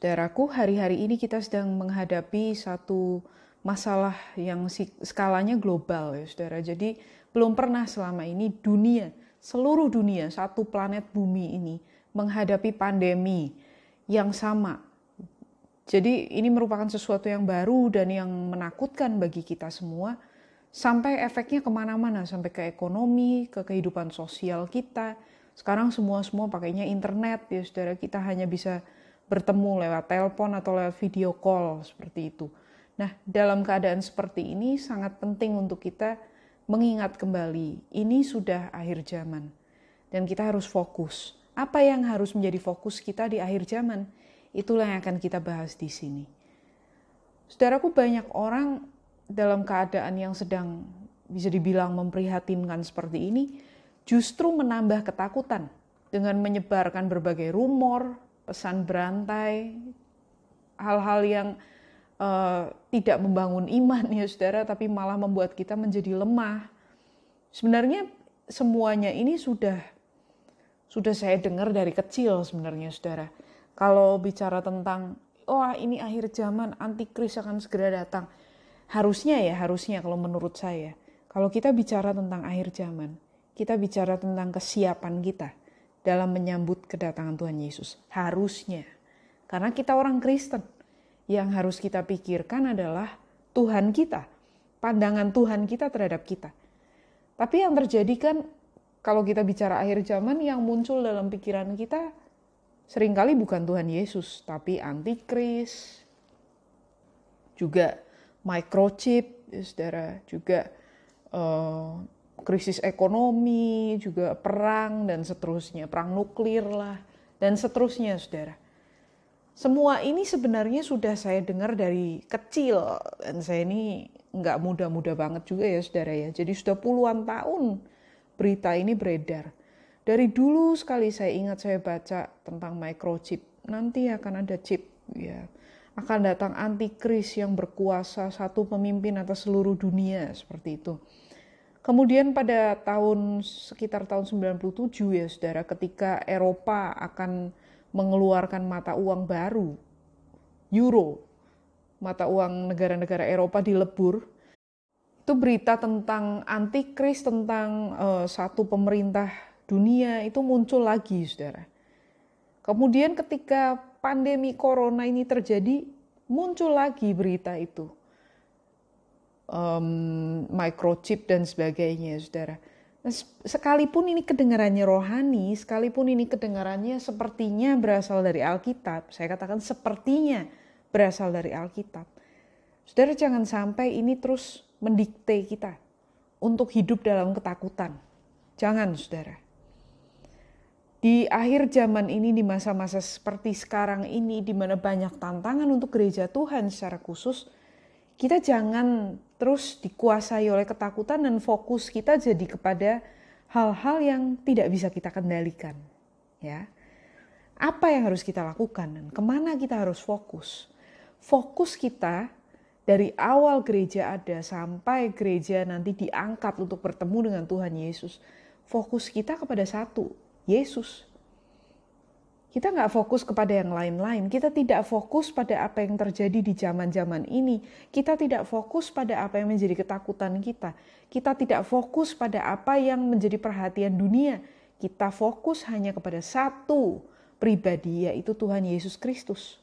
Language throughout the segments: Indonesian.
Saudaraku, hari-hari ini kita sedang menghadapi satu masalah yang skalanya global ya saudara. Jadi belum pernah selama ini dunia, seluruh dunia, satu planet bumi ini menghadapi pandemi yang sama. Jadi ini merupakan sesuatu yang baru dan yang menakutkan bagi kita semua. Sampai efeknya ke mana-mana, sampai ke ekonomi, ke kehidupan sosial kita. Sekarang semua-semua pakainya internet ya saudara. Kita hanya bisa bertemu lewat telepon atau lewat video call seperti itu. Nah, dalam keadaan seperti ini sangat penting untuk kita mengingat kembali, ini sudah akhir zaman. Dan kita harus fokus. Apa yang harus menjadi fokus kita di akhir zaman? Itulah yang akan kita bahas di sini. Saudaraku, banyak orang dalam keadaan yang sedang bisa dibilang memprihatinkan seperti ini, justru menambah ketakutan dengan menyebarkan berbagai rumor, pesan berantai, hal-hal yang uh, tidak membangun iman ya saudara, tapi malah membuat kita menjadi lemah. Sebenarnya semuanya ini sudah sudah saya dengar dari kecil sebenarnya saudara. Kalau bicara tentang wah oh, ini akhir zaman antikris akan segera datang. Harusnya ya, harusnya kalau menurut saya. Kalau kita bicara tentang akhir zaman, kita bicara tentang kesiapan kita dalam menyambut kedatangan Tuhan Yesus. Harusnya. Karena kita orang Kristen yang harus kita pikirkan adalah Tuhan kita, pandangan Tuhan kita terhadap kita. Tapi yang terjadi kan kalau kita bicara akhir zaman yang muncul dalam pikiran kita sering kali bukan Tuhan Yesus, tapi antikris, juga microchip, ya saudara, juga uh, krisis ekonomi, juga perang dan seterusnya, perang nuklir lah, dan seterusnya saudara. Semua ini sebenarnya sudah saya dengar dari kecil dan saya ini nggak muda-muda banget juga ya saudara ya. Jadi sudah puluhan tahun berita ini beredar. Dari dulu sekali saya ingat saya baca tentang microchip. Nanti akan ada chip ya. Akan datang antikris yang berkuasa satu pemimpin atas seluruh dunia seperti itu. Kemudian pada tahun sekitar tahun 97 ya saudara ketika Eropa akan mengeluarkan mata uang baru, euro, mata uang negara-negara Eropa dilebur. Itu berita tentang antikris, tentang uh, satu pemerintah dunia itu muncul lagi, saudara. Kemudian ketika pandemi corona ini terjadi, muncul lagi berita itu. Um, microchip dan sebagainya, saudara sekalipun ini kedengarannya rohani, sekalipun ini kedengarannya sepertinya berasal dari Alkitab, saya katakan sepertinya berasal dari Alkitab. Saudara jangan sampai ini terus mendikte kita untuk hidup dalam ketakutan. Jangan, saudara. Di akhir zaman ini, di masa-masa seperti sekarang ini, di mana banyak tantangan untuk gereja Tuhan secara khusus, kita jangan terus dikuasai oleh ketakutan dan fokus kita jadi kepada hal-hal yang tidak bisa kita kendalikan. Ya, apa yang harus kita lakukan dan ke mana kita harus fokus? Fokus kita dari awal gereja ada sampai gereja nanti diangkat untuk bertemu dengan Tuhan Yesus. Fokus kita kepada satu, Yesus kita nggak fokus kepada yang lain-lain. Kita tidak fokus pada apa yang terjadi di zaman-zaman ini. Kita tidak fokus pada apa yang menjadi ketakutan kita. Kita tidak fokus pada apa yang menjadi perhatian dunia. Kita fokus hanya kepada satu pribadi, yaitu Tuhan Yesus Kristus.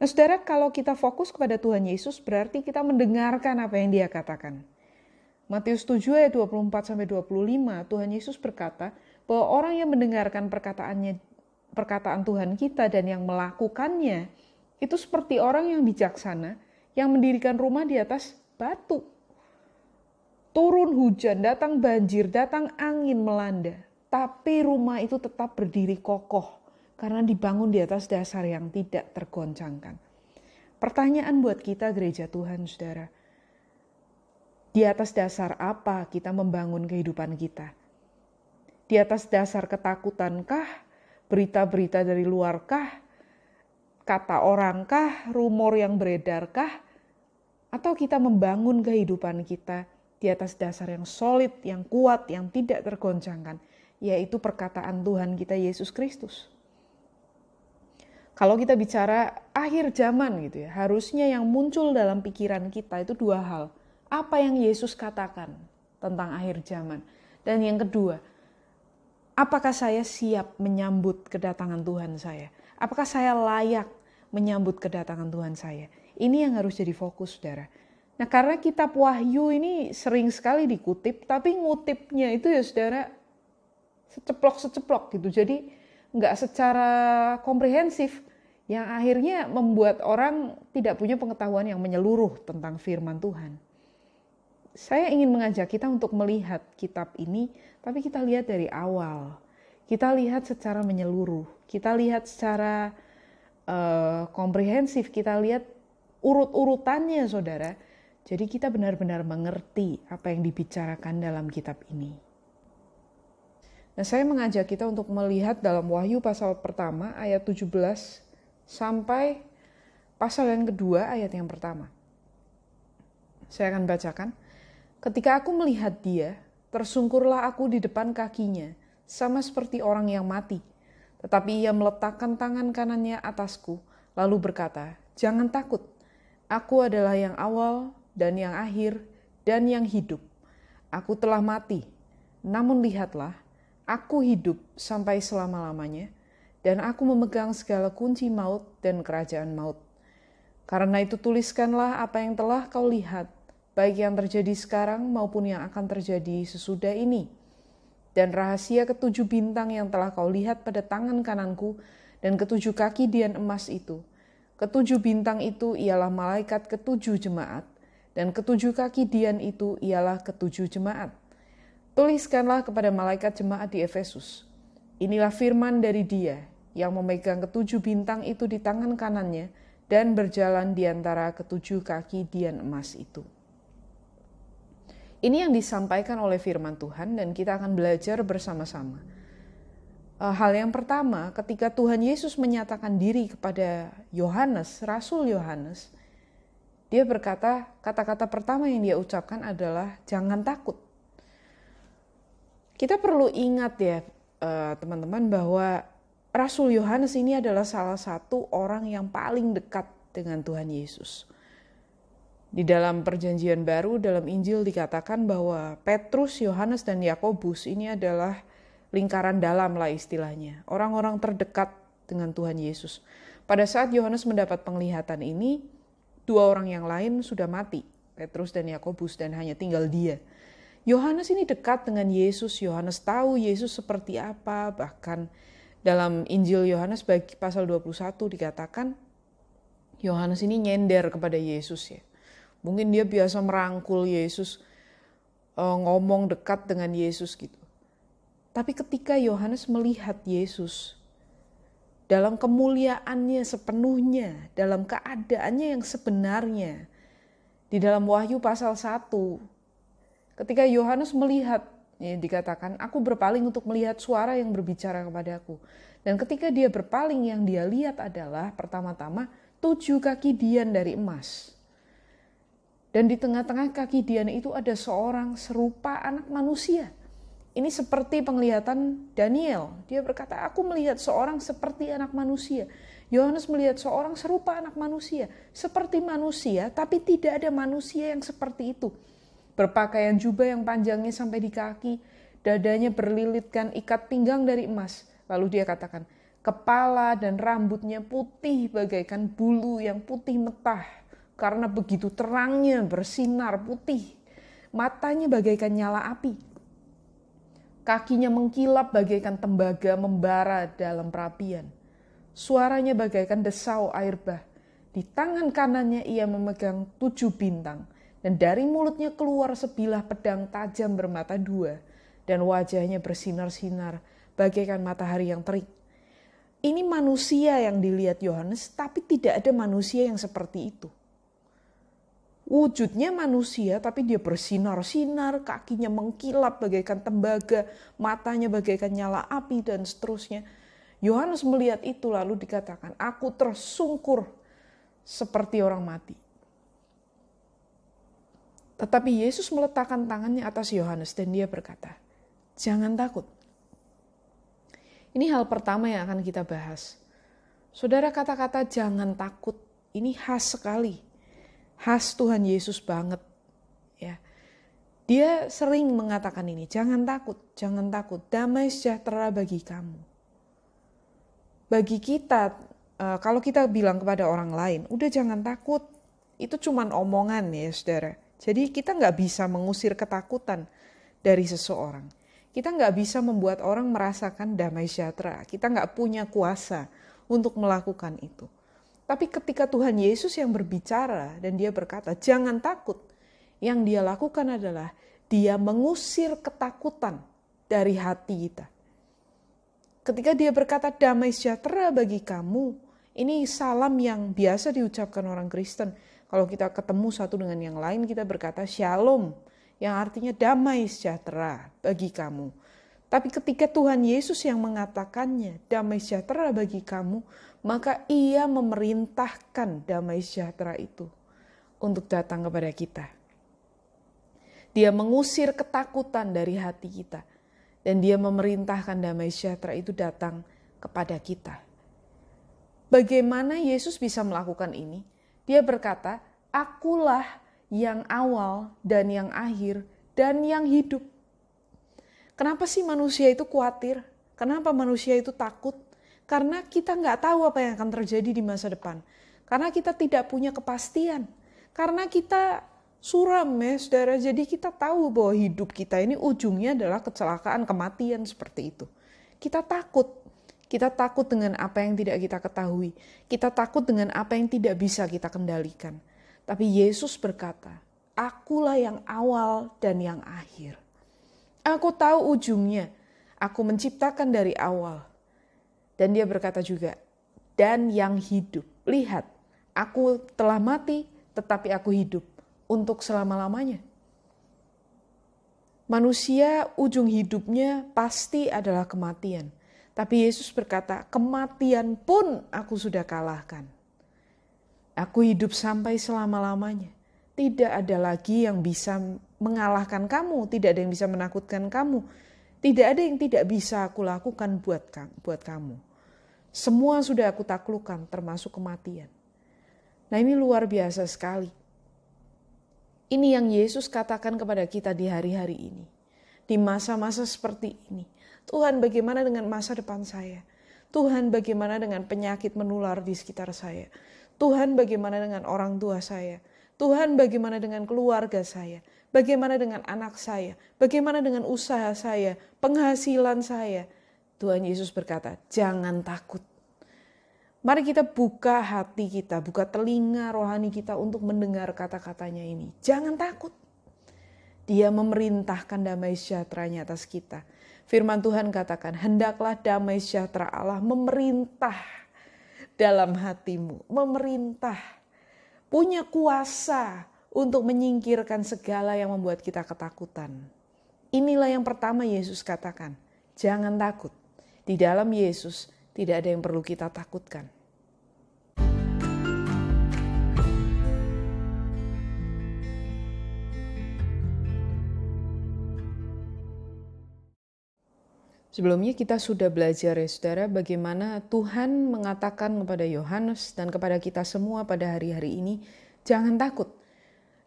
Nah, saudara, kalau kita fokus kepada Tuhan Yesus, berarti kita mendengarkan apa yang Dia katakan. Matius 7 ayat 24 25, Tuhan Yesus berkata bahwa orang yang mendengarkan perkataannya perkataan Tuhan kita dan yang melakukannya itu seperti orang yang bijaksana yang mendirikan rumah di atas batu. Turun hujan, datang banjir, datang angin melanda, tapi rumah itu tetap berdiri kokoh karena dibangun di atas dasar yang tidak tergoncangkan. Pertanyaan buat kita gereja Tuhan, Saudara. Di atas dasar apa kita membangun kehidupan kita? Di atas dasar ketakutankah berita-berita dari luarkah, kata orangkah, rumor yang beredarkah, atau kita membangun kehidupan kita di atas dasar yang solid, yang kuat, yang tidak tergoncangkan, yaitu perkataan Tuhan kita Yesus Kristus. Kalau kita bicara akhir zaman gitu ya, harusnya yang muncul dalam pikiran kita itu dua hal. Apa yang Yesus katakan tentang akhir zaman? Dan yang kedua, apakah saya siap menyambut kedatangan Tuhan saya? Apakah saya layak menyambut kedatangan Tuhan saya? Ini yang harus jadi fokus, saudara. Nah, karena kitab Wahyu ini sering sekali dikutip, tapi ngutipnya itu ya saudara seceplok-seceplok gitu. Jadi nggak secara komprehensif yang akhirnya membuat orang tidak punya pengetahuan yang menyeluruh tentang firman Tuhan. Saya ingin mengajak kita untuk melihat kitab ini, tapi kita lihat dari awal. Kita lihat secara menyeluruh, kita lihat secara uh, komprehensif, kita lihat urut-urutannya, saudara jadi kita benar-benar mengerti apa yang dibicarakan dalam kitab ini. Nah, saya mengajak kita untuk melihat dalam Wahyu pasal pertama ayat 17 sampai pasal yang kedua ayat yang pertama. Saya akan bacakan. Ketika aku melihat dia, tersungkurlah aku di depan kakinya, sama seperti orang yang mati. Tetapi ia meletakkan tangan kanannya atasku, lalu berkata, Jangan takut, aku adalah yang awal dan yang akhir, dan yang hidup. Aku telah mati, namun lihatlah, aku hidup sampai selama-lamanya, dan aku memegang segala kunci maut dan kerajaan maut. Karena itu tuliskanlah apa yang telah kau lihat, baik yang terjadi sekarang maupun yang akan terjadi sesudah ini. Dan rahasia ketujuh bintang yang telah kau lihat pada tangan kananku dan ketujuh kaki dian emas itu. Ketujuh bintang itu ialah malaikat ketujuh jemaat dan ketujuh kaki Dian itu ialah ketujuh jemaat. Tuliskanlah kepada malaikat jemaat di Efesus. Inilah firman dari dia yang memegang ketujuh bintang itu di tangan kanannya dan berjalan di antara ketujuh kaki Dian emas itu. Ini yang disampaikan oleh firman Tuhan dan kita akan belajar bersama-sama. Eh, hal yang pertama, ketika Tuhan Yesus menyatakan diri kepada Yohanes, Rasul Yohanes, dia berkata, kata-kata pertama yang dia ucapkan adalah jangan takut. Kita perlu ingat ya eh, teman-teman bahwa Rasul Yohanes ini adalah salah satu orang yang paling dekat dengan Tuhan Yesus. Di dalam perjanjian baru dalam Injil dikatakan bahwa Petrus, Yohanes dan Yakobus ini adalah lingkaran dalam lah istilahnya, orang-orang terdekat dengan Tuhan Yesus. Pada saat Yohanes mendapat penglihatan ini, Dua orang yang lain sudah mati, Petrus dan Yakobus dan hanya tinggal dia. Yohanes ini dekat dengan Yesus, Yohanes tahu Yesus seperti apa, bahkan dalam Injil Yohanes bagi pasal 21 dikatakan Yohanes ini nyender kepada Yesus ya. Mungkin dia biasa merangkul Yesus, eh, ngomong dekat dengan Yesus gitu. Tapi ketika Yohanes melihat Yesus, dalam kemuliaannya sepenuhnya, dalam keadaannya yang sebenarnya. Di dalam Wahyu pasal 1, ketika Yohanes melihat, ya, dikatakan, aku berpaling untuk melihat suara yang berbicara kepadaku. Dan ketika dia berpaling, yang dia lihat adalah pertama-tama tujuh kaki dian dari emas. Dan di tengah-tengah kaki dian itu ada seorang serupa anak manusia ini seperti penglihatan Daniel. Dia berkata, aku melihat seorang seperti anak manusia. Yohanes melihat seorang serupa anak manusia. Seperti manusia, tapi tidak ada manusia yang seperti itu. Berpakaian jubah yang panjangnya sampai di kaki, dadanya berlilitkan ikat pinggang dari emas. Lalu dia katakan, kepala dan rambutnya putih bagaikan bulu yang putih metah. Karena begitu terangnya bersinar putih. Matanya bagaikan nyala api Kakinya mengkilap bagaikan tembaga membara dalam perapian. Suaranya bagaikan desau air bah. Di tangan kanannya ia memegang tujuh bintang, dan dari mulutnya keluar sebilah pedang tajam bermata dua, dan wajahnya bersinar-sinar bagaikan matahari yang terik. Ini manusia yang dilihat Yohanes, tapi tidak ada manusia yang seperti itu wujudnya manusia tapi dia bersinar-sinar, kakinya mengkilap bagaikan tembaga, matanya bagaikan nyala api dan seterusnya. Yohanes melihat itu lalu dikatakan, aku tersungkur seperti orang mati. Tetapi Yesus meletakkan tangannya atas Yohanes dan dia berkata, jangan takut. Ini hal pertama yang akan kita bahas. Saudara kata-kata jangan takut ini khas sekali. Khas Tuhan Yesus banget. Ya. Dia sering mengatakan ini, jangan takut, jangan takut, damai sejahtera bagi kamu. Bagi kita, eh, kalau kita bilang kepada orang lain, udah jangan takut, itu cuman omongan ya saudara. Jadi kita nggak bisa mengusir ketakutan dari seseorang. Kita nggak bisa membuat orang merasakan damai sejahtera. Kita nggak punya kuasa untuk melakukan itu. Tapi ketika Tuhan Yesus yang berbicara dan dia berkata, jangan takut. Yang dia lakukan adalah dia mengusir ketakutan dari hati kita. Ketika dia berkata damai sejahtera bagi kamu, ini salam yang biasa diucapkan orang Kristen. Kalau kita ketemu satu dengan yang lain, kita berkata shalom, yang artinya damai sejahtera bagi kamu. Tapi ketika Tuhan Yesus yang mengatakannya, damai sejahtera bagi kamu, maka ia memerintahkan damai sejahtera itu untuk datang kepada kita. Dia mengusir ketakutan dari hati kita. Dan dia memerintahkan damai sejahtera itu datang kepada kita. Bagaimana Yesus bisa melakukan ini? Dia berkata, akulah yang awal dan yang akhir dan yang hidup. Kenapa sih manusia itu khawatir? Kenapa manusia itu takut? Karena kita nggak tahu apa yang akan terjadi di masa depan. Karena kita tidak punya kepastian. Karena kita suram ya saudara. Jadi kita tahu bahwa hidup kita ini ujungnya adalah kecelakaan, kematian seperti itu. Kita takut. Kita takut dengan apa yang tidak kita ketahui. Kita takut dengan apa yang tidak bisa kita kendalikan. Tapi Yesus berkata, Akulah yang awal dan yang akhir. Aku tahu ujungnya. Aku menciptakan dari awal. Dan dia berkata juga, dan yang hidup. Lihat, aku telah mati, tetapi aku hidup untuk selama-lamanya. Manusia ujung hidupnya pasti adalah kematian. Tapi Yesus berkata, kematian pun aku sudah kalahkan. Aku hidup sampai selama-lamanya. Tidak ada lagi yang bisa mengalahkan kamu, tidak ada yang bisa menakutkan kamu. Tidak ada yang tidak bisa aku lakukan buat buat kamu. Semua sudah aku taklukkan termasuk kematian. Nah, ini luar biasa sekali. Ini yang Yesus katakan kepada kita di hari-hari ini. Di masa-masa seperti ini. Tuhan bagaimana dengan masa depan saya? Tuhan bagaimana dengan penyakit menular di sekitar saya? Tuhan bagaimana dengan orang tua saya? Tuhan bagaimana dengan keluarga saya? Bagaimana dengan anak saya? Bagaimana dengan usaha saya? Penghasilan saya? Tuhan Yesus berkata, jangan takut. Mari kita buka hati kita, buka telinga rohani kita untuk mendengar kata-katanya ini. Jangan takut. Dia memerintahkan damai sejahteranya atas kita. Firman Tuhan katakan, hendaklah damai sejahtera Allah memerintah dalam hatimu. Memerintah. Punya kuasa untuk menyingkirkan segala yang membuat kita ketakutan. Inilah yang pertama Yesus katakan, jangan takut. Di dalam Yesus tidak ada yang perlu kita takutkan. Sebelumnya kita sudah belajar ya saudara bagaimana Tuhan mengatakan kepada Yohanes dan kepada kita semua pada hari-hari ini, jangan takut.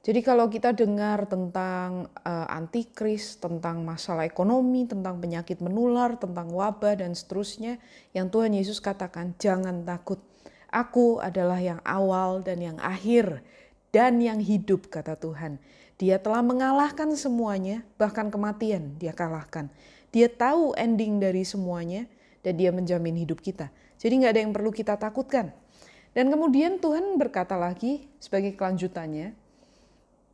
Jadi kalau kita dengar tentang uh, antikris, tentang masalah ekonomi, tentang penyakit menular, tentang wabah dan seterusnya, yang Tuhan Yesus katakan, jangan takut. Aku adalah yang awal dan yang akhir dan yang hidup, kata Tuhan. Dia telah mengalahkan semuanya, bahkan kematian dia kalahkan. Dia tahu ending dari semuanya dan dia menjamin hidup kita. Jadi nggak ada yang perlu kita takutkan. Dan kemudian Tuhan berkata lagi sebagai kelanjutannya,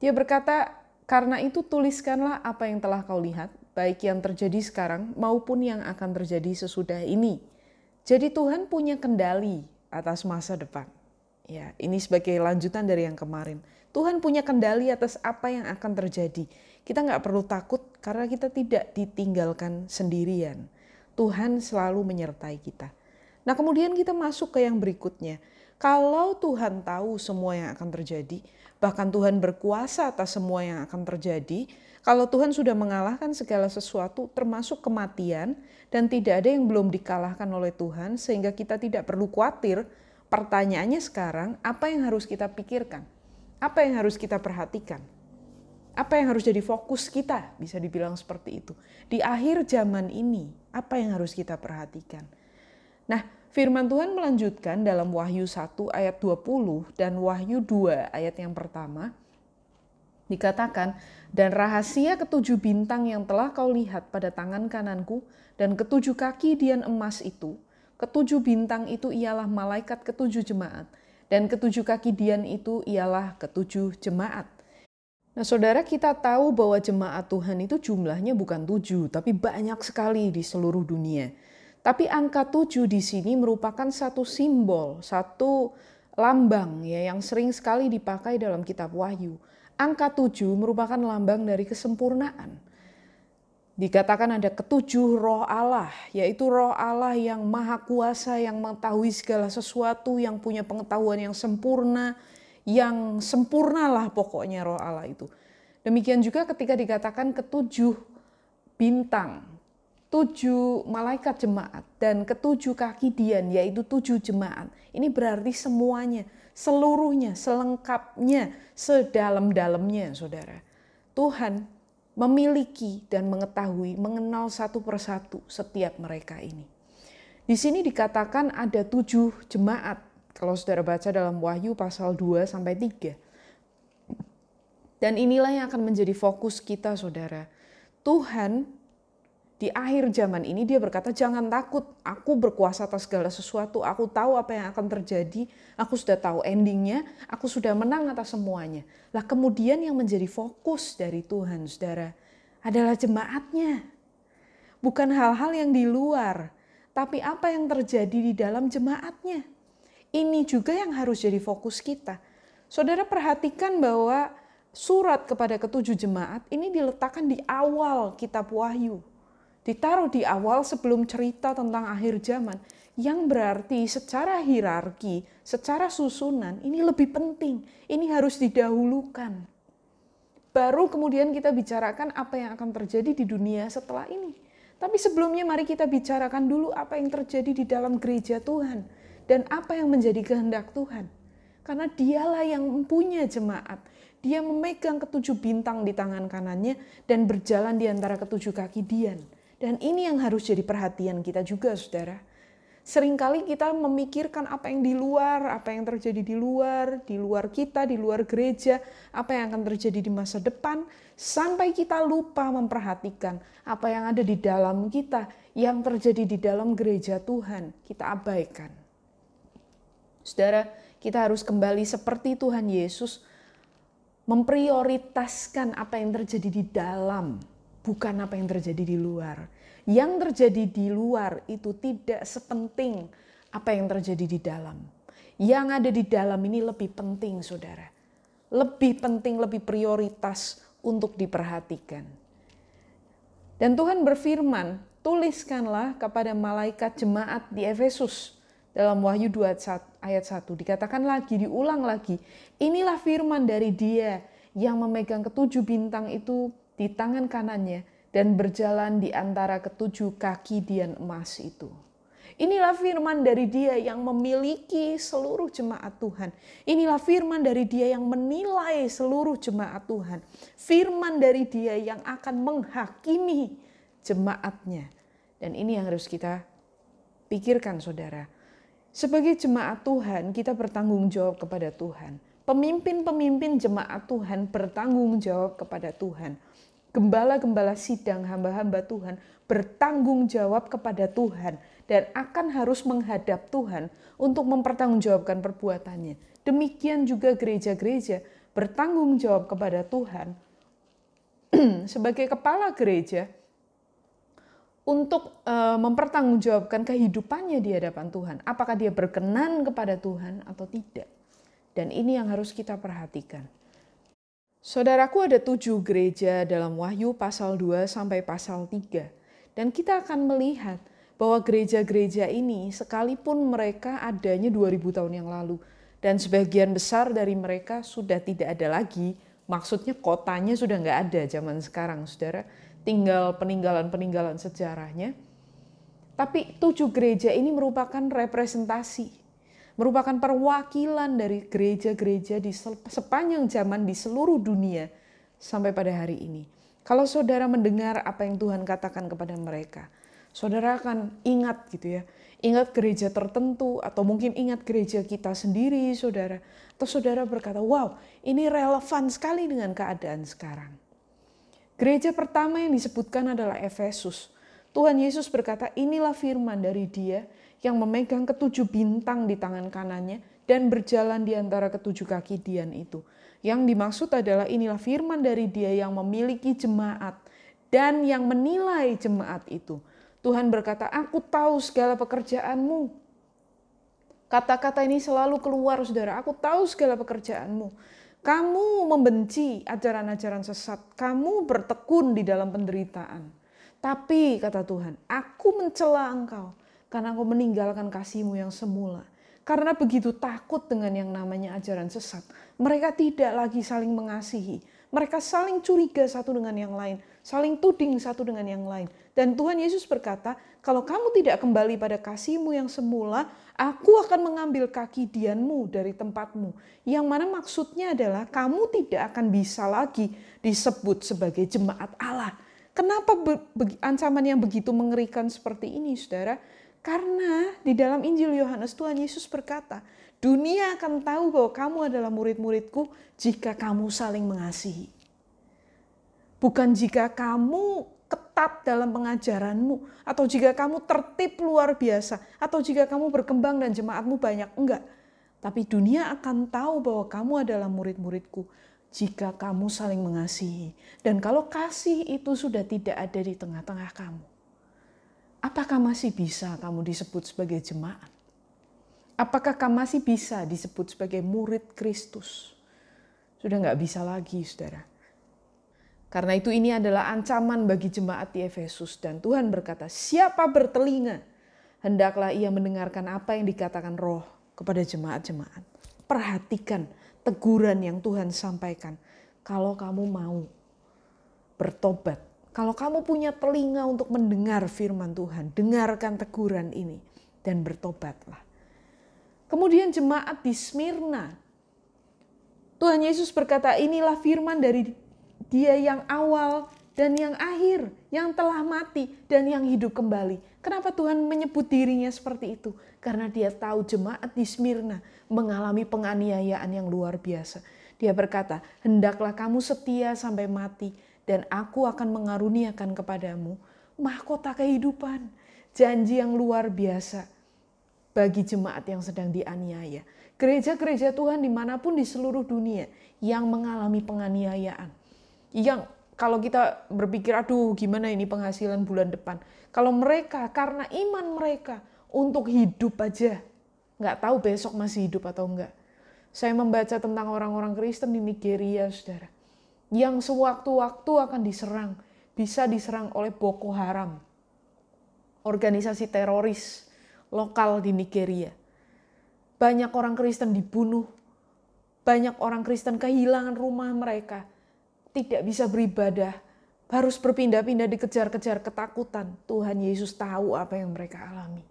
dia berkata, karena itu tuliskanlah apa yang telah kau lihat, baik yang terjadi sekarang maupun yang akan terjadi sesudah ini. Jadi Tuhan punya kendali atas masa depan. Ya, ini sebagai lanjutan dari yang kemarin. Tuhan punya kendali atas apa yang akan terjadi. Kita nggak perlu takut karena kita tidak ditinggalkan sendirian. Tuhan selalu menyertai kita. Nah, kemudian kita masuk ke yang berikutnya. Kalau Tuhan tahu semua yang akan terjadi, bahkan Tuhan berkuasa atas semua yang akan terjadi, kalau Tuhan sudah mengalahkan segala sesuatu, termasuk kematian, dan tidak ada yang belum dikalahkan oleh Tuhan, sehingga kita tidak perlu khawatir. Pertanyaannya sekarang, apa yang harus kita pikirkan? Apa yang harus kita perhatikan? Apa yang harus jadi fokus kita? Bisa dibilang seperti itu. Di akhir zaman ini, apa yang harus kita perhatikan? Nah, firman Tuhan melanjutkan dalam Wahyu 1 ayat 20 dan Wahyu 2 ayat yang pertama. Dikatakan, dan rahasia ketujuh bintang yang telah kau lihat pada tangan kananku dan ketujuh kaki dian emas itu, ketujuh bintang itu ialah malaikat ketujuh jemaat, dan ketujuh kaki dian itu ialah ketujuh jemaat. Nah saudara kita tahu bahwa jemaat Tuhan itu jumlahnya bukan tujuh, tapi banyak sekali di seluruh dunia. Tapi angka tujuh di sini merupakan satu simbol, satu lambang ya yang sering sekali dipakai dalam kitab Wahyu. Angka tujuh merupakan lambang dari kesempurnaan. Dikatakan ada ketujuh roh Allah, yaitu roh Allah yang maha kuasa, yang mengetahui segala sesuatu, yang punya pengetahuan yang sempurna, yang sempurnalah pokoknya roh Allah itu. Demikian juga ketika dikatakan ketujuh bintang, tujuh malaikat jemaat dan ketujuh kaki dian yaitu tujuh jemaat. Ini berarti semuanya, seluruhnya, selengkapnya, sedalam-dalamnya saudara. Tuhan memiliki dan mengetahui, mengenal satu persatu setiap mereka ini. Di sini dikatakan ada tujuh jemaat. Kalau saudara baca dalam Wahyu pasal 2 sampai 3. Dan inilah yang akan menjadi fokus kita saudara. Tuhan di akhir zaman ini dia berkata jangan takut, aku berkuasa atas segala sesuatu, aku tahu apa yang akan terjadi, aku sudah tahu endingnya, aku sudah menang atas semuanya. Lah kemudian yang menjadi fokus dari Tuhan saudara adalah jemaatnya. Bukan hal-hal yang di luar, tapi apa yang terjadi di dalam jemaatnya. Ini juga yang harus jadi fokus kita. Saudara perhatikan bahwa surat kepada ketujuh jemaat ini diletakkan di awal kitab Wahyu ditaruh di awal sebelum cerita tentang akhir zaman yang berarti secara hierarki, secara susunan ini lebih penting. Ini harus didahulukan. Baru kemudian kita bicarakan apa yang akan terjadi di dunia setelah ini. Tapi sebelumnya mari kita bicarakan dulu apa yang terjadi di dalam gereja Tuhan dan apa yang menjadi kehendak Tuhan. Karena dialah yang mempunyai jemaat. Dia memegang ketujuh bintang di tangan kanannya dan berjalan di antara ketujuh kaki Dian. Dan ini yang harus jadi perhatian kita juga, saudara. Seringkali kita memikirkan apa yang di luar, apa yang terjadi di luar, di luar kita, di luar gereja, apa yang akan terjadi di masa depan, sampai kita lupa memperhatikan apa yang ada di dalam kita, yang terjadi di dalam gereja Tuhan, kita abaikan. Saudara, kita harus kembali seperti Tuhan Yesus memprioritaskan apa yang terjadi di dalam bukan apa yang terjadi di luar. Yang terjadi di luar itu tidak sepenting apa yang terjadi di dalam. Yang ada di dalam ini lebih penting, saudara. Lebih penting, lebih prioritas untuk diperhatikan. Dan Tuhan berfirman, tuliskanlah kepada malaikat jemaat di Efesus dalam Wahyu 2 ayat 1 dikatakan lagi, diulang lagi. Inilah firman dari dia yang memegang ketujuh bintang itu di tangan kanannya dan berjalan di antara ketujuh kaki dian emas itu. Inilah firman dari dia yang memiliki seluruh jemaat Tuhan. Inilah firman dari dia yang menilai seluruh jemaat Tuhan. Firman dari dia yang akan menghakimi jemaatnya. Dan ini yang harus kita pikirkan saudara. Sebagai jemaat Tuhan, kita bertanggung jawab kepada Tuhan. Pemimpin-pemimpin jemaat Tuhan bertanggung jawab kepada Tuhan gembala-gembala sidang hamba-hamba Tuhan bertanggung jawab kepada Tuhan dan akan harus menghadap Tuhan untuk mempertanggungjawabkan perbuatannya. Demikian juga gereja-gereja bertanggung jawab kepada Tuhan sebagai kepala gereja untuk uh, mempertanggungjawabkan kehidupannya di hadapan Tuhan. Apakah dia berkenan kepada Tuhan atau tidak? Dan ini yang harus kita perhatikan. Saudaraku ada tujuh gereja dalam Wahyu pasal 2 sampai pasal 3. Dan kita akan melihat bahwa gereja-gereja ini sekalipun mereka adanya 2000 tahun yang lalu dan sebagian besar dari mereka sudah tidak ada lagi, maksudnya kotanya sudah nggak ada zaman sekarang, saudara, tinggal peninggalan-peninggalan sejarahnya. Tapi tujuh gereja ini merupakan representasi, merupakan perwakilan dari gereja-gereja di sepanjang zaman di seluruh dunia sampai pada hari ini. Kalau saudara mendengar apa yang Tuhan katakan kepada mereka, saudara akan ingat gitu ya. Ingat gereja tertentu atau mungkin ingat gereja kita sendiri saudara. Atau saudara berkata, wow ini relevan sekali dengan keadaan sekarang. Gereja pertama yang disebutkan adalah Efesus. Tuhan Yesus berkata, inilah firman dari dia yang memegang ketujuh bintang di tangan kanannya dan berjalan di antara ketujuh kaki Dian itu. Yang dimaksud adalah inilah firman dari dia yang memiliki jemaat dan yang menilai jemaat itu. Tuhan berkata, aku tahu segala pekerjaanmu. Kata-kata ini selalu keluar saudara, aku tahu segala pekerjaanmu. Kamu membenci ajaran-ajaran sesat, kamu bertekun di dalam penderitaan. Tapi kata Tuhan, aku mencela engkau karena engkau meninggalkan kasihmu yang semula. Karena begitu takut dengan yang namanya ajaran sesat, mereka tidak lagi saling mengasihi. Mereka saling curiga satu dengan yang lain, saling tuding satu dengan yang lain. Dan Tuhan Yesus berkata, kalau kamu tidak kembali pada kasihmu yang semula, aku akan mengambil kaki dianmu dari tempatmu. Yang mana maksudnya adalah kamu tidak akan bisa lagi disebut sebagai jemaat Allah. Kenapa ancaman yang begitu mengerikan seperti ini, saudara? Karena di dalam Injil Yohanes Tuhan Yesus berkata, dunia akan tahu bahwa kamu adalah murid-muridku jika kamu saling mengasihi. Bukan jika kamu ketat dalam pengajaranmu, atau jika kamu tertib luar biasa, atau jika kamu berkembang dan jemaatmu banyak, enggak. Tapi dunia akan tahu bahwa kamu adalah murid-muridku jika kamu saling mengasihi. Dan kalau kasih itu sudah tidak ada di tengah-tengah kamu, apakah masih bisa kamu disebut sebagai jemaat? Apakah kamu masih bisa disebut sebagai murid Kristus? Sudah nggak bisa lagi, saudara. Karena itu ini adalah ancaman bagi jemaat di Efesus dan Tuhan berkata, siapa bertelinga, hendaklah ia mendengarkan apa yang dikatakan roh kepada jemaat-jemaat. Perhatikan teguran yang Tuhan sampaikan. Kalau kamu mau bertobat, kalau kamu punya telinga untuk mendengar firman Tuhan, dengarkan teguran ini dan bertobatlah. Kemudian jemaat di Smyrna, Tuhan Yesus berkata, inilah firman dari dia yang awal dan yang akhir, yang telah mati dan yang hidup kembali. Kenapa Tuhan menyebut dirinya seperti itu? Karena dia tahu jemaat di Smyrna mengalami penganiayaan yang luar biasa. Dia berkata, hendaklah kamu setia sampai mati dan aku akan mengaruniakan kepadamu mahkota kehidupan. Janji yang luar biasa bagi jemaat yang sedang dianiaya. Gereja-gereja Tuhan di mana pun di seluruh dunia yang mengalami penganiayaan yang kalau kita berpikir aduh gimana ini penghasilan bulan depan kalau mereka karena iman mereka untuk hidup aja nggak tahu besok masih hidup atau enggak saya membaca tentang orang-orang Kristen di Nigeria saudara yang sewaktu-waktu akan diserang bisa diserang oleh Boko Haram organisasi teroris lokal di Nigeria banyak orang Kristen dibunuh banyak orang Kristen kehilangan rumah mereka tidak bisa beribadah, harus berpindah-pindah dikejar-kejar ketakutan. Tuhan Yesus tahu apa yang mereka alami.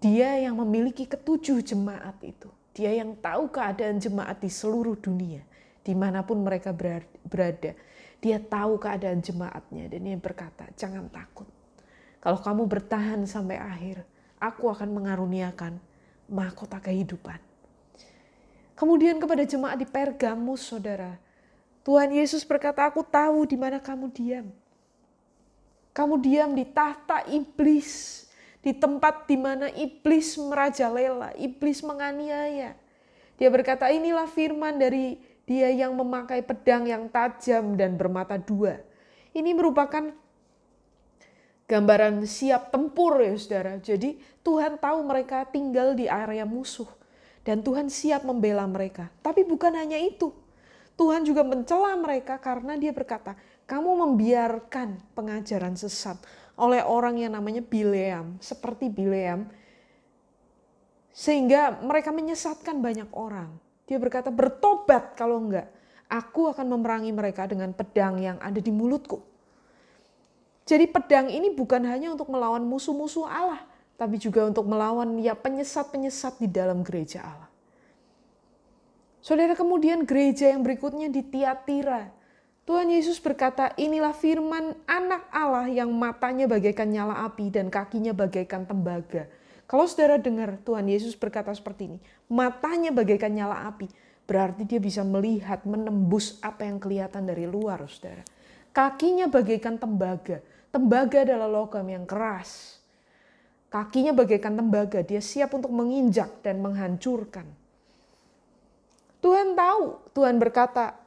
Dia yang memiliki ketujuh jemaat itu. Dia yang tahu keadaan jemaat di seluruh dunia. Di mana pun mereka berada. Dia tahu keadaan jemaatnya. Dan dia berkata, jangan takut. Kalau kamu bertahan sampai akhir, aku akan mengaruniakan mahkota kehidupan Kemudian kepada jemaat di Pergamus, saudara. Tuhan Yesus berkata, aku tahu di mana kamu diam. Kamu diam di tahta iblis. Di tempat di mana iblis merajalela, iblis menganiaya. Dia berkata, inilah firman dari dia yang memakai pedang yang tajam dan bermata dua. Ini merupakan gambaran siap tempur ya saudara. Jadi Tuhan tahu mereka tinggal di area musuh dan Tuhan siap membela mereka. Tapi bukan hanya itu. Tuhan juga mencela mereka karena dia berkata, kamu membiarkan pengajaran sesat oleh orang yang namanya Bileam, seperti Bileam, sehingga mereka menyesatkan banyak orang. Dia berkata, bertobat kalau enggak, aku akan memerangi mereka dengan pedang yang ada di mulutku. Jadi pedang ini bukan hanya untuk melawan musuh-musuh Allah, tapi juga untuk melawan ya penyesat-penyesat di dalam gereja Allah. Saudara kemudian gereja yang berikutnya di Tiatira. Tuhan Yesus berkata, inilah firman anak Allah yang matanya bagaikan nyala api dan kakinya bagaikan tembaga kalau saudara dengar Tuhan Yesus berkata seperti ini, matanya bagaikan nyala api, berarti dia bisa melihat, menembus apa yang kelihatan dari luar, saudara. Kakinya bagaikan tembaga. Tembaga adalah logam yang keras. Kakinya bagaikan tembaga, dia siap untuk menginjak dan menghancurkan. Tuhan tahu, Tuhan berkata,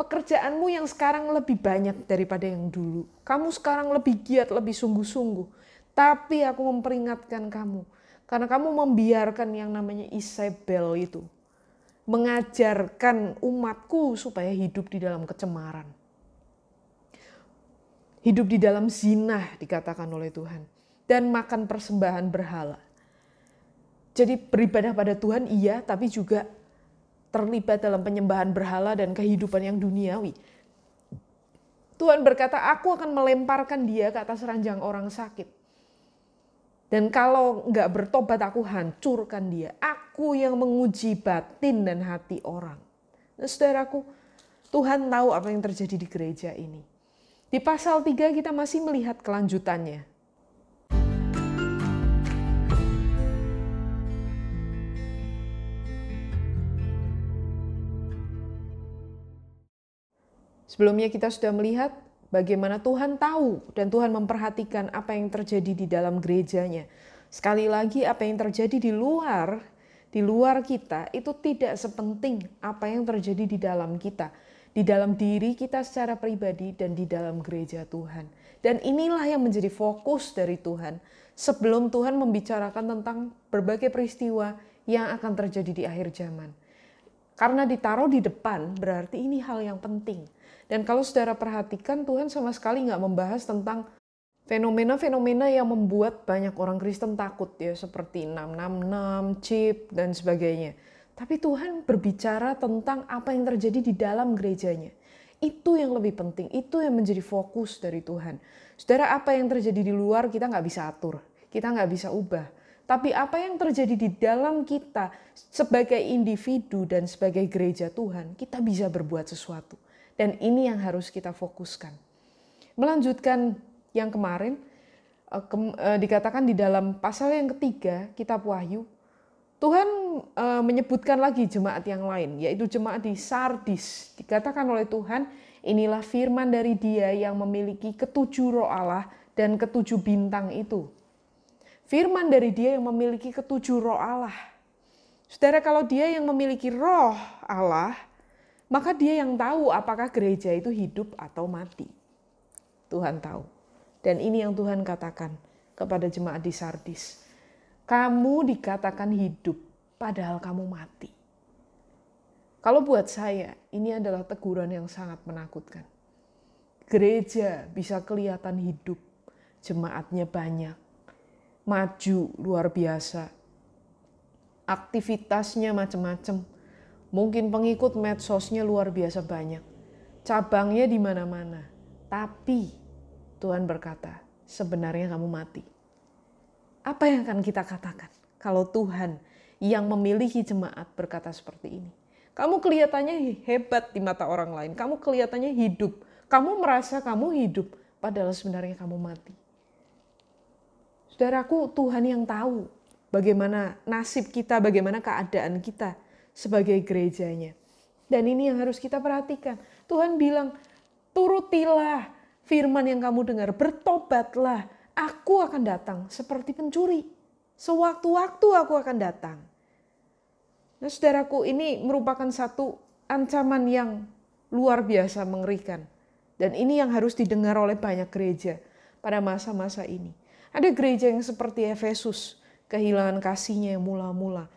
pekerjaanmu yang sekarang lebih banyak daripada yang dulu. Kamu sekarang lebih giat, lebih sungguh-sungguh. Tapi aku memperingatkan kamu, karena kamu membiarkan yang namanya Isabel itu mengajarkan umatku supaya hidup di dalam kecemaran. Hidup di dalam zina dikatakan oleh Tuhan. Dan makan persembahan berhala. Jadi beribadah pada Tuhan iya, tapi juga terlibat dalam penyembahan berhala dan kehidupan yang duniawi. Tuhan berkata, aku akan melemparkan dia ke atas ranjang orang sakit. Dan kalau nggak bertobat aku hancurkan dia. Aku yang menguji batin dan hati orang. Nah, saudaraku, Tuhan tahu apa yang terjadi di gereja ini. Di pasal 3 kita masih melihat kelanjutannya. Sebelumnya kita sudah melihat bagaimana Tuhan tahu dan Tuhan memperhatikan apa yang terjadi di dalam gerejanya. Sekali lagi apa yang terjadi di luar, di luar kita itu tidak sepenting apa yang terjadi di dalam kita. Di dalam diri kita secara pribadi dan di dalam gereja Tuhan. Dan inilah yang menjadi fokus dari Tuhan sebelum Tuhan membicarakan tentang berbagai peristiwa yang akan terjadi di akhir zaman. Karena ditaruh di depan berarti ini hal yang penting dan kalau saudara perhatikan, Tuhan sama sekali nggak membahas tentang fenomena-fenomena yang membuat banyak orang Kristen takut ya, seperti 666, chip, dan sebagainya. Tapi Tuhan berbicara tentang apa yang terjadi di dalam gerejanya. Itu yang lebih penting, itu yang menjadi fokus dari Tuhan. Saudara, apa yang terjadi di luar kita nggak bisa atur, kita nggak bisa ubah. Tapi apa yang terjadi di dalam kita sebagai individu dan sebagai gereja Tuhan, kita bisa berbuat sesuatu. Dan ini yang harus kita fokuskan. Melanjutkan yang kemarin, eh, eh, dikatakan di dalam pasal yang ketiga, kitab Wahyu, Tuhan eh, menyebutkan lagi jemaat yang lain, yaitu jemaat di Sardis. Dikatakan oleh Tuhan, inilah firman dari dia yang memiliki ketujuh roh Allah dan ketujuh bintang itu. Firman dari dia yang memiliki ketujuh roh Allah. Saudara, kalau dia yang memiliki roh Allah, maka dia yang tahu apakah gereja itu hidup atau mati. Tuhan tahu. Dan ini yang Tuhan katakan kepada jemaat di Sardis. Kamu dikatakan hidup, padahal kamu mati. Kalau buat saya, ini adalah teguran yang sangat menakutkan. Gereja bisa kelihatan hidup, jemaatnya banyak, maju luar biasa, aktivitasnya macam-macam, Mungkin pengikut medsosnya luar biasa banyak. Cabangnya di mana-mana. Tapi Tuhan berkata, sebenarnya kamu mati. Apa yang akan kita katakan kalau Tuhan yang memiliki jemaat berkata seperti ini? Kamu kelihatannya hebat di mata orang lain. Kamu kelihatannya hidup. Kamu merasa kamu hidup, padahal sebenarnya kamu mati. Saudaraku, Tuhan yang tahu bagaimana nasib kita, bagaimana keadaan kita sebagai gerejanya. Dan ini yang harus kita perhatikan. Tuhan bilang, turutilah firman yang kamu dengar, bertobatlah. Aku akan datang seperti pencuri. Sewaktu-waktu aku akan datang. Nah saudaraku, ini merupakan satu ancaman yang luar biasa mengerikan. Dan ini yang harus didengar oleh banyak gereja pada masa-masa ini. Ada gereja yang seperti Efesus, kehilangan kasihnya yang mula-mula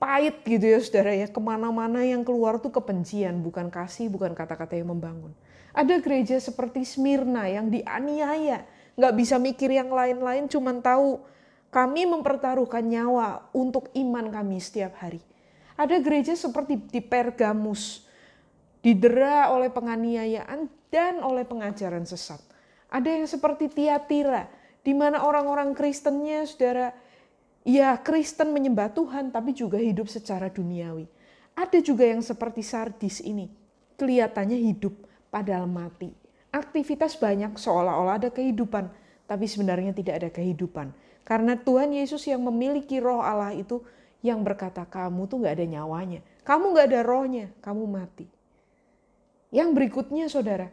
pahit gitu ya saudara ya. Ke mana-mana yang keluar tuh kebencian, bukan kasih, bukan kata-kata yang membangun. Ada gereja seperti Smyrna yang dianiaya nggak bisa mikir yang lain-lain, cuman tahu kami mempertaruhkan nyawa untuk iman kami setiap hari. Ada gereja seperti di Pergamus, didera oleh penganiayaan dan oleh pengajaran sesat. Ada yang seperti Tiatira, di mana orang-orang Kristennya, saudara, ya Kristen menyembah Tuhan, tapi juga hidup secara duniawi. Ada juga yang seperti Sardis ini, kelihatannya hidup, padahal mati. Aktivitas banyak seolah-olah ada kehidupan, tapi sebenarnya tidak ada kehidupan. Karena Tuhan Yesus yang memiliki roh Allah itu yang berkata kamu tuh gak ada nyawanya. Kamu gak ada rohnya, kamu mati. Yang berikutnya saudara,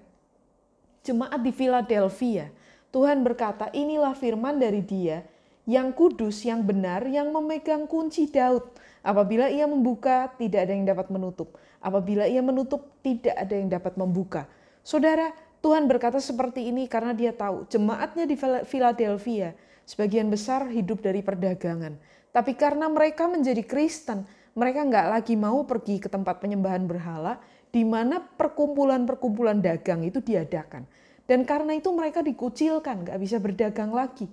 jemaat di Philadelphia, Tuhan berkata inilah firman dari dia yang kudus, yang benar, yang memegang kunci Daud. Apabila ia membuka, tidak ada yang dapat menutup. Apabila ia menutup, tidak ada yang dapat membuka. Saudara, Tuhan berkata seperti ini karena dia tahu jemaatnya di Philadelphia sebagian besar hidup dari perdagangan. Tapi karena mereka menjadi Kristen, mereka nggak lagi mau pergi ke tempat penyembahan berhala di mana perkumpulan-perkumpulan dagang itu diadakan. Dan karena itu mereka dikucilkan, nggak bisa berdagang lagi.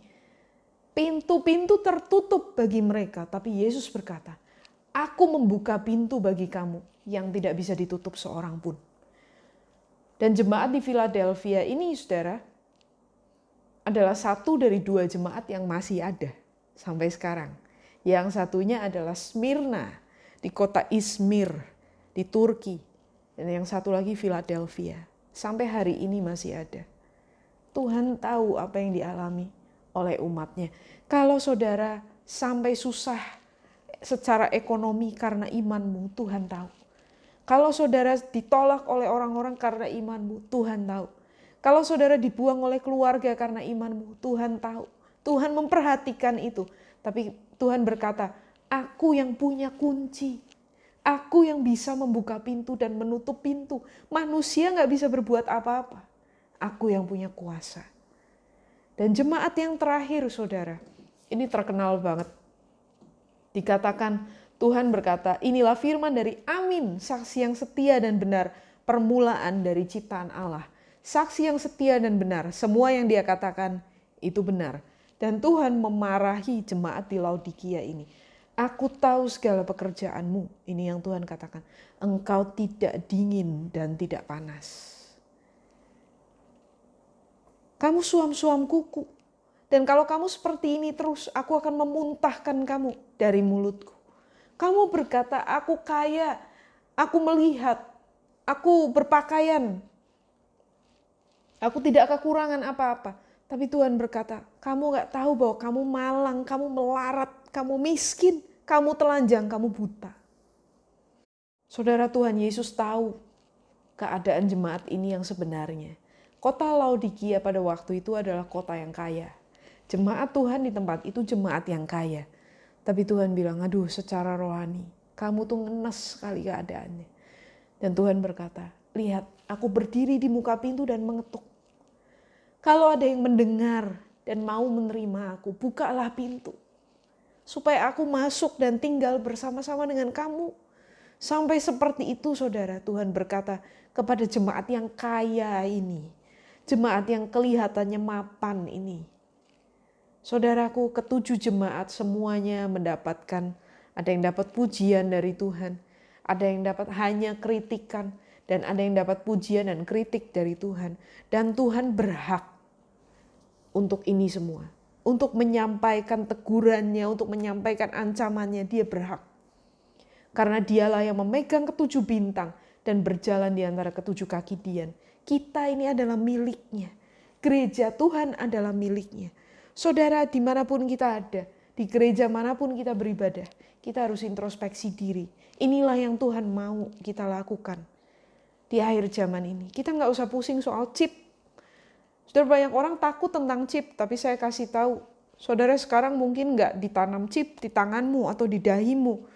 Pintu-pintu tertutup bagi mereka, tapi Yesus berkata, Aku membuka pintu bagi kamu yang tidak bisa ditutup seorang pun. Dan jemaat di Philadelphia ini, saudara, adalah satu dari dua jemaat yang masih ada sampai sekarang. Yang satunya adalah Smyrna di kota Izmir di Turki. Dan yang satu lagi Philadelphia. Sampai hari ini masih ada. Tuhan tahu apa yang dialami oleh umatnya. Kalau saudara sampai susah secara ekonomi karena imanmu, Tuhan tahu. Kalau saudara ditolak oleh orang-orang karena imanmu, Tuhan tahu. Kalau saudara dibuang oleh keluarga karena imanmu, Tuhan tahu. Tuhan memperhatikan itu. Tapi Tuhan berkata, aku yang punya kunci. Aku yang bisa membuka pintu dan menutup pintu. Manusia nggak bisa berbuat apa-apa. Aku yang punya kuasa. Dan jemaat yang terakhir, saudara, ini terkenal banget. Dikatakan Tuhan berkata, inilah firman dari Amin, saksi yang setia dan benar, permulaan dari ciptaan Allah. Saksi yang setia dan benar, semua yang dia katakan itu benar. Dan Tuhan memarahi jemaat di Laodikia ini. Aku tahu segala pekerjaanmu, ini yang Tuhan katakan. Engkau tidak dingin dan tidak panas. Kamu suam-suam kuku. Dan kalau kamu seperti ini terus, aku akan memuntahkan kamu dari mulutku. Kamu berkata, "Aku kaya, aku melihat, aku berpakaian, aku tidak kekurangan apa-apa." Tapi Tuhan berkata, "Kamu gak tahu bahwa kamu malang, kamu melarat, kamu miskin, kamu telanjang, kamu buta." Saudara Tuhan Yesus tahu keadaan jemaat ini yang sebenarnya. Kota Laodikia pada waktu itu adalah kota yang kaya. Jemaat Tuhan di tempat itu jemaat yang kaya. Tapi Tuhan bilang, aduh secara rohani, kamu tuh ngenes sekali keadaannya. Dan Tuhan berkata, lihat aku berdiri di muka pintu dan mengetuk. Kalau ada yang mendengar dan mau menerima aku, bukalah pintu. Supaya aku masuk dan tinggal bersama-sama dengan kamu. Sampai seperti itu saudara, Tuhan berkata kepada jemaat yang kaya ini. Jemaat yang kelihatannya mapan ini Saudaraku, ketujuh jemaat semuanya mendapatkan, ada yang dapat pujian dari Tuhan, ada yang dapat hanya kritikan, dan ada yang dapat pujian dan kritik dari Tuhan. Dan Tuhan berhak untuk ini semua. Untuk menyampaikan tegurannya, untuk menyampaikan ancamannya, dia berhak. Karena dialah yang memegang ketujuh bintang dan berjalan di antara ketujuh kaki dian. Kita ini adalah miliknya. Gereja Tuhan adalah miliknya Saudara, di mana pun kita ada, di gereja mana pun kita beribadah, kita harus introspeksi diri. Inilah yang Tuhan mau kita lakukan di akhir zaman ini. Kita nggak usah pusing soal chip. Saudara, banyak orang takut tentang chip, tapi saya kasih tahu, saudara sekarang mungkin nggak ditanam chip di tanganmu atau di dahimu,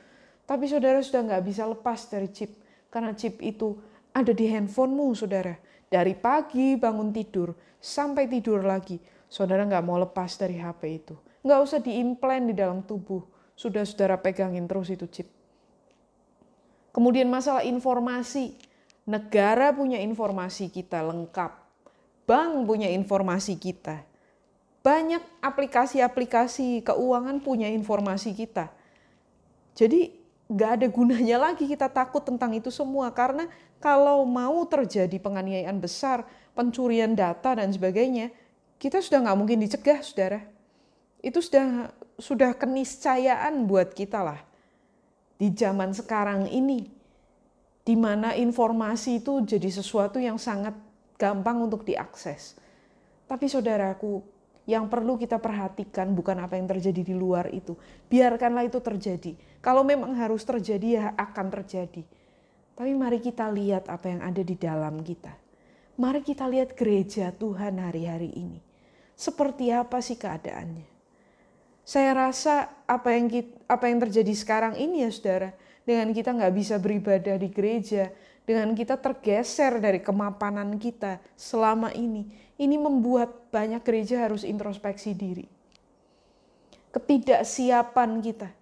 tapi saudara sudah nggak bisa lepas dari chip, karena chip itu ada di handphonemu, saudara. Dari pagi bangun tidur sampai tidur lagi, saudara nggak mau lepas dari HP itu. Nggak usah diimplant di dalam tubuh. Sudah saudara pegangin terus itu chip. Kemudian masalah informasi. Negara punya informasi kita lengkap. Bank punya informasi kita. banyak aplikasi-aplikasi keuangan punya informasi kita. Jadi nggak ada gunanya lagi kita takut tentang itu semua karena kalau mau terjadi penganiayaan besar, pencurian data dan sebagainya, kita sudah nggak mungkin dicegah, saudara. Itu sudah sudah keniscayaan buat kita lah di zaman sekarang ini, di mana informasi itu jadi sesuatu yang sangat gampang untuk diakses. Tapi saudaraku, yang perlu kita perhatikan bukan apa yang terjadi di luar itu. Biarkanlah itu terjadi. Kalau memang harus terjadi ya akan terjadi. Tapi mari kita lihat apa yang ada di dalam kita. Mari kita lihat gereja Tuhan hari-hari ini. Seperti apa sih keadaannya? Saya rasa apa yang kita, apa yang terjadi sekarang ini ya saudara, dengan kita nggak bisa beribadah di gereja, dengan kita tergeser dari kemapanan kita selama ini, ini membuat banyak gereja harus introspeksi diri. Ketidaksiapan kita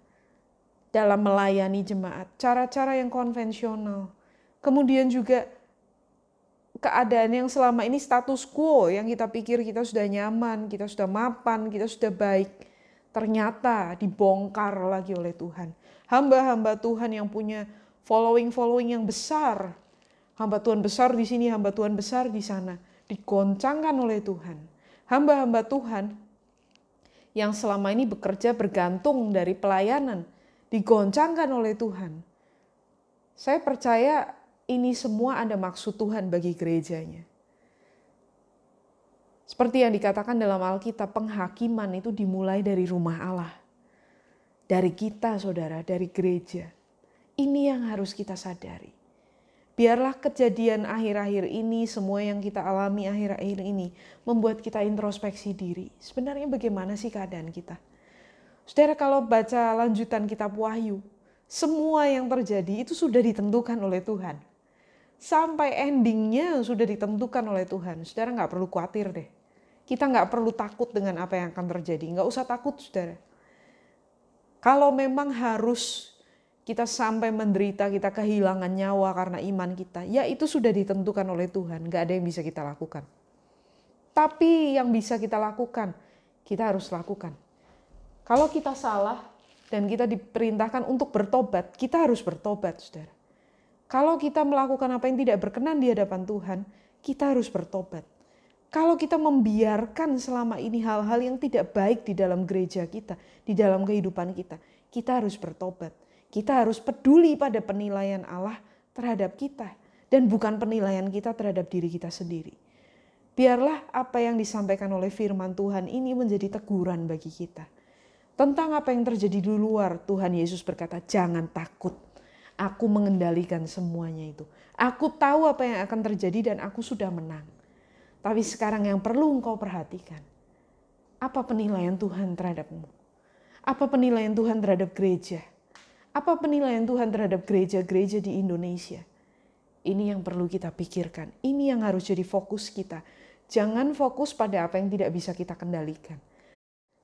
dalam melayani jemaat, cara-cara yang konvensional. Kemudian juga keadaan yang selama ini status quo yang kita pikir kita sudah nyaman, kita sudah mapan, kita sudah baik. Ternyata dibongkar lagi oleh Tuhan. Hamba-hamba Tuhan yang punya following-following yang besar. Hamba Tuhan besar di sini, hamba Tuhan besar di sana digoncangkan oleh Tuhan. Hamba-hamba Tuhan yang selama ini bekerja bergantung dari pelayanan, digoncangkan oleh Tuhan. Saya percaya ini semua ada maksud Tuhan bagi gerejanya. Seperti yang dikatakan dalam Alkitab, penghakiman itu dimulai dari rumah Allah. Dari kita, saudara, dari gereja. Ini yang harus kita sadari. Biarlah kejadian akhir-akhir ini, semua yang kita alami akhir-akhir ini, membuat kita introspeksi diri. Sebenarnya bagaimana sih keadaan kita? Saudara kalau baca lanjutan kitab Wahyu, semua yang terjadi itu sudah ditentukan oleh Tuhan. Sampai endingnya sudah ditentukan oleh Tuhan. Saudara nggak perlu khawatir deh. Kita nggak perlu takut dengan apa yang akan terjadi. Nggak usah takut, saudara. Kalau memang harus kita sampai menderita, kita kehilangan nyawa karena iman kita, ya itu sudah ditentukan oleh Tuhan, gak ada yang bisa kita lakukan. Tapi yang bisa kita lakukan, kita harus lakukan. Kalau kita salah dan kita diperintahkan untuk bertobat, kita harus bertobat, saudara. Kalau kita melakukan apa yang tidak berkenan di hadapan Tuhan, kita harus bertobat. Kalau kita membiarkan selama ini hal-hal yang tidak baik di dalam gereja kita, di dalam kehidupan kita, kita harus bertobat kita harus peduli pada penilaian Allah terhadap kita dan bukan penilaian kita terhadap diri kita sendiri. Biarlah apa yang disampaikan oleh firman Tuhan ini menjadi teguran bagi kita. Tentang apa yang terjadi di luar, Tuhan Yesus berkata, "Jangan takut. Aku mengendalikan semuanya itu. Aku tahu apa yang akan terjadi dan aku sudah menang." Tapi sekarang yang perlu engkau perhatikan, apa penilaian Tuhan terhadapmu? Apa penilaian Tuhan terhadap gereja? Apa penilaian Tuhan terhadap gereja-gereja di Indonesia? Ini yang perlu kita pikirkan. Ini yang harus jadi fokus kita. Jangan fokus pada apa yang tidak bisa kita kendalikan.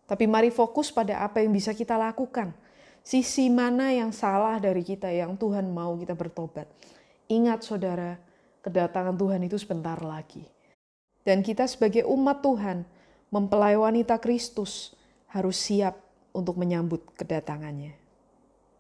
Tapi mari fokus pada apa yang bisa kita lakukan. Sisi mana yang salah dari kita yang Tuhan mau kita bertobat. Ingat saudara, kedatangan Tuhan itu sebentar lagi. Dan kita sebagai umat Tuhan, mempelai wanita Kristus harus siap untuk menyambut kedatangannya.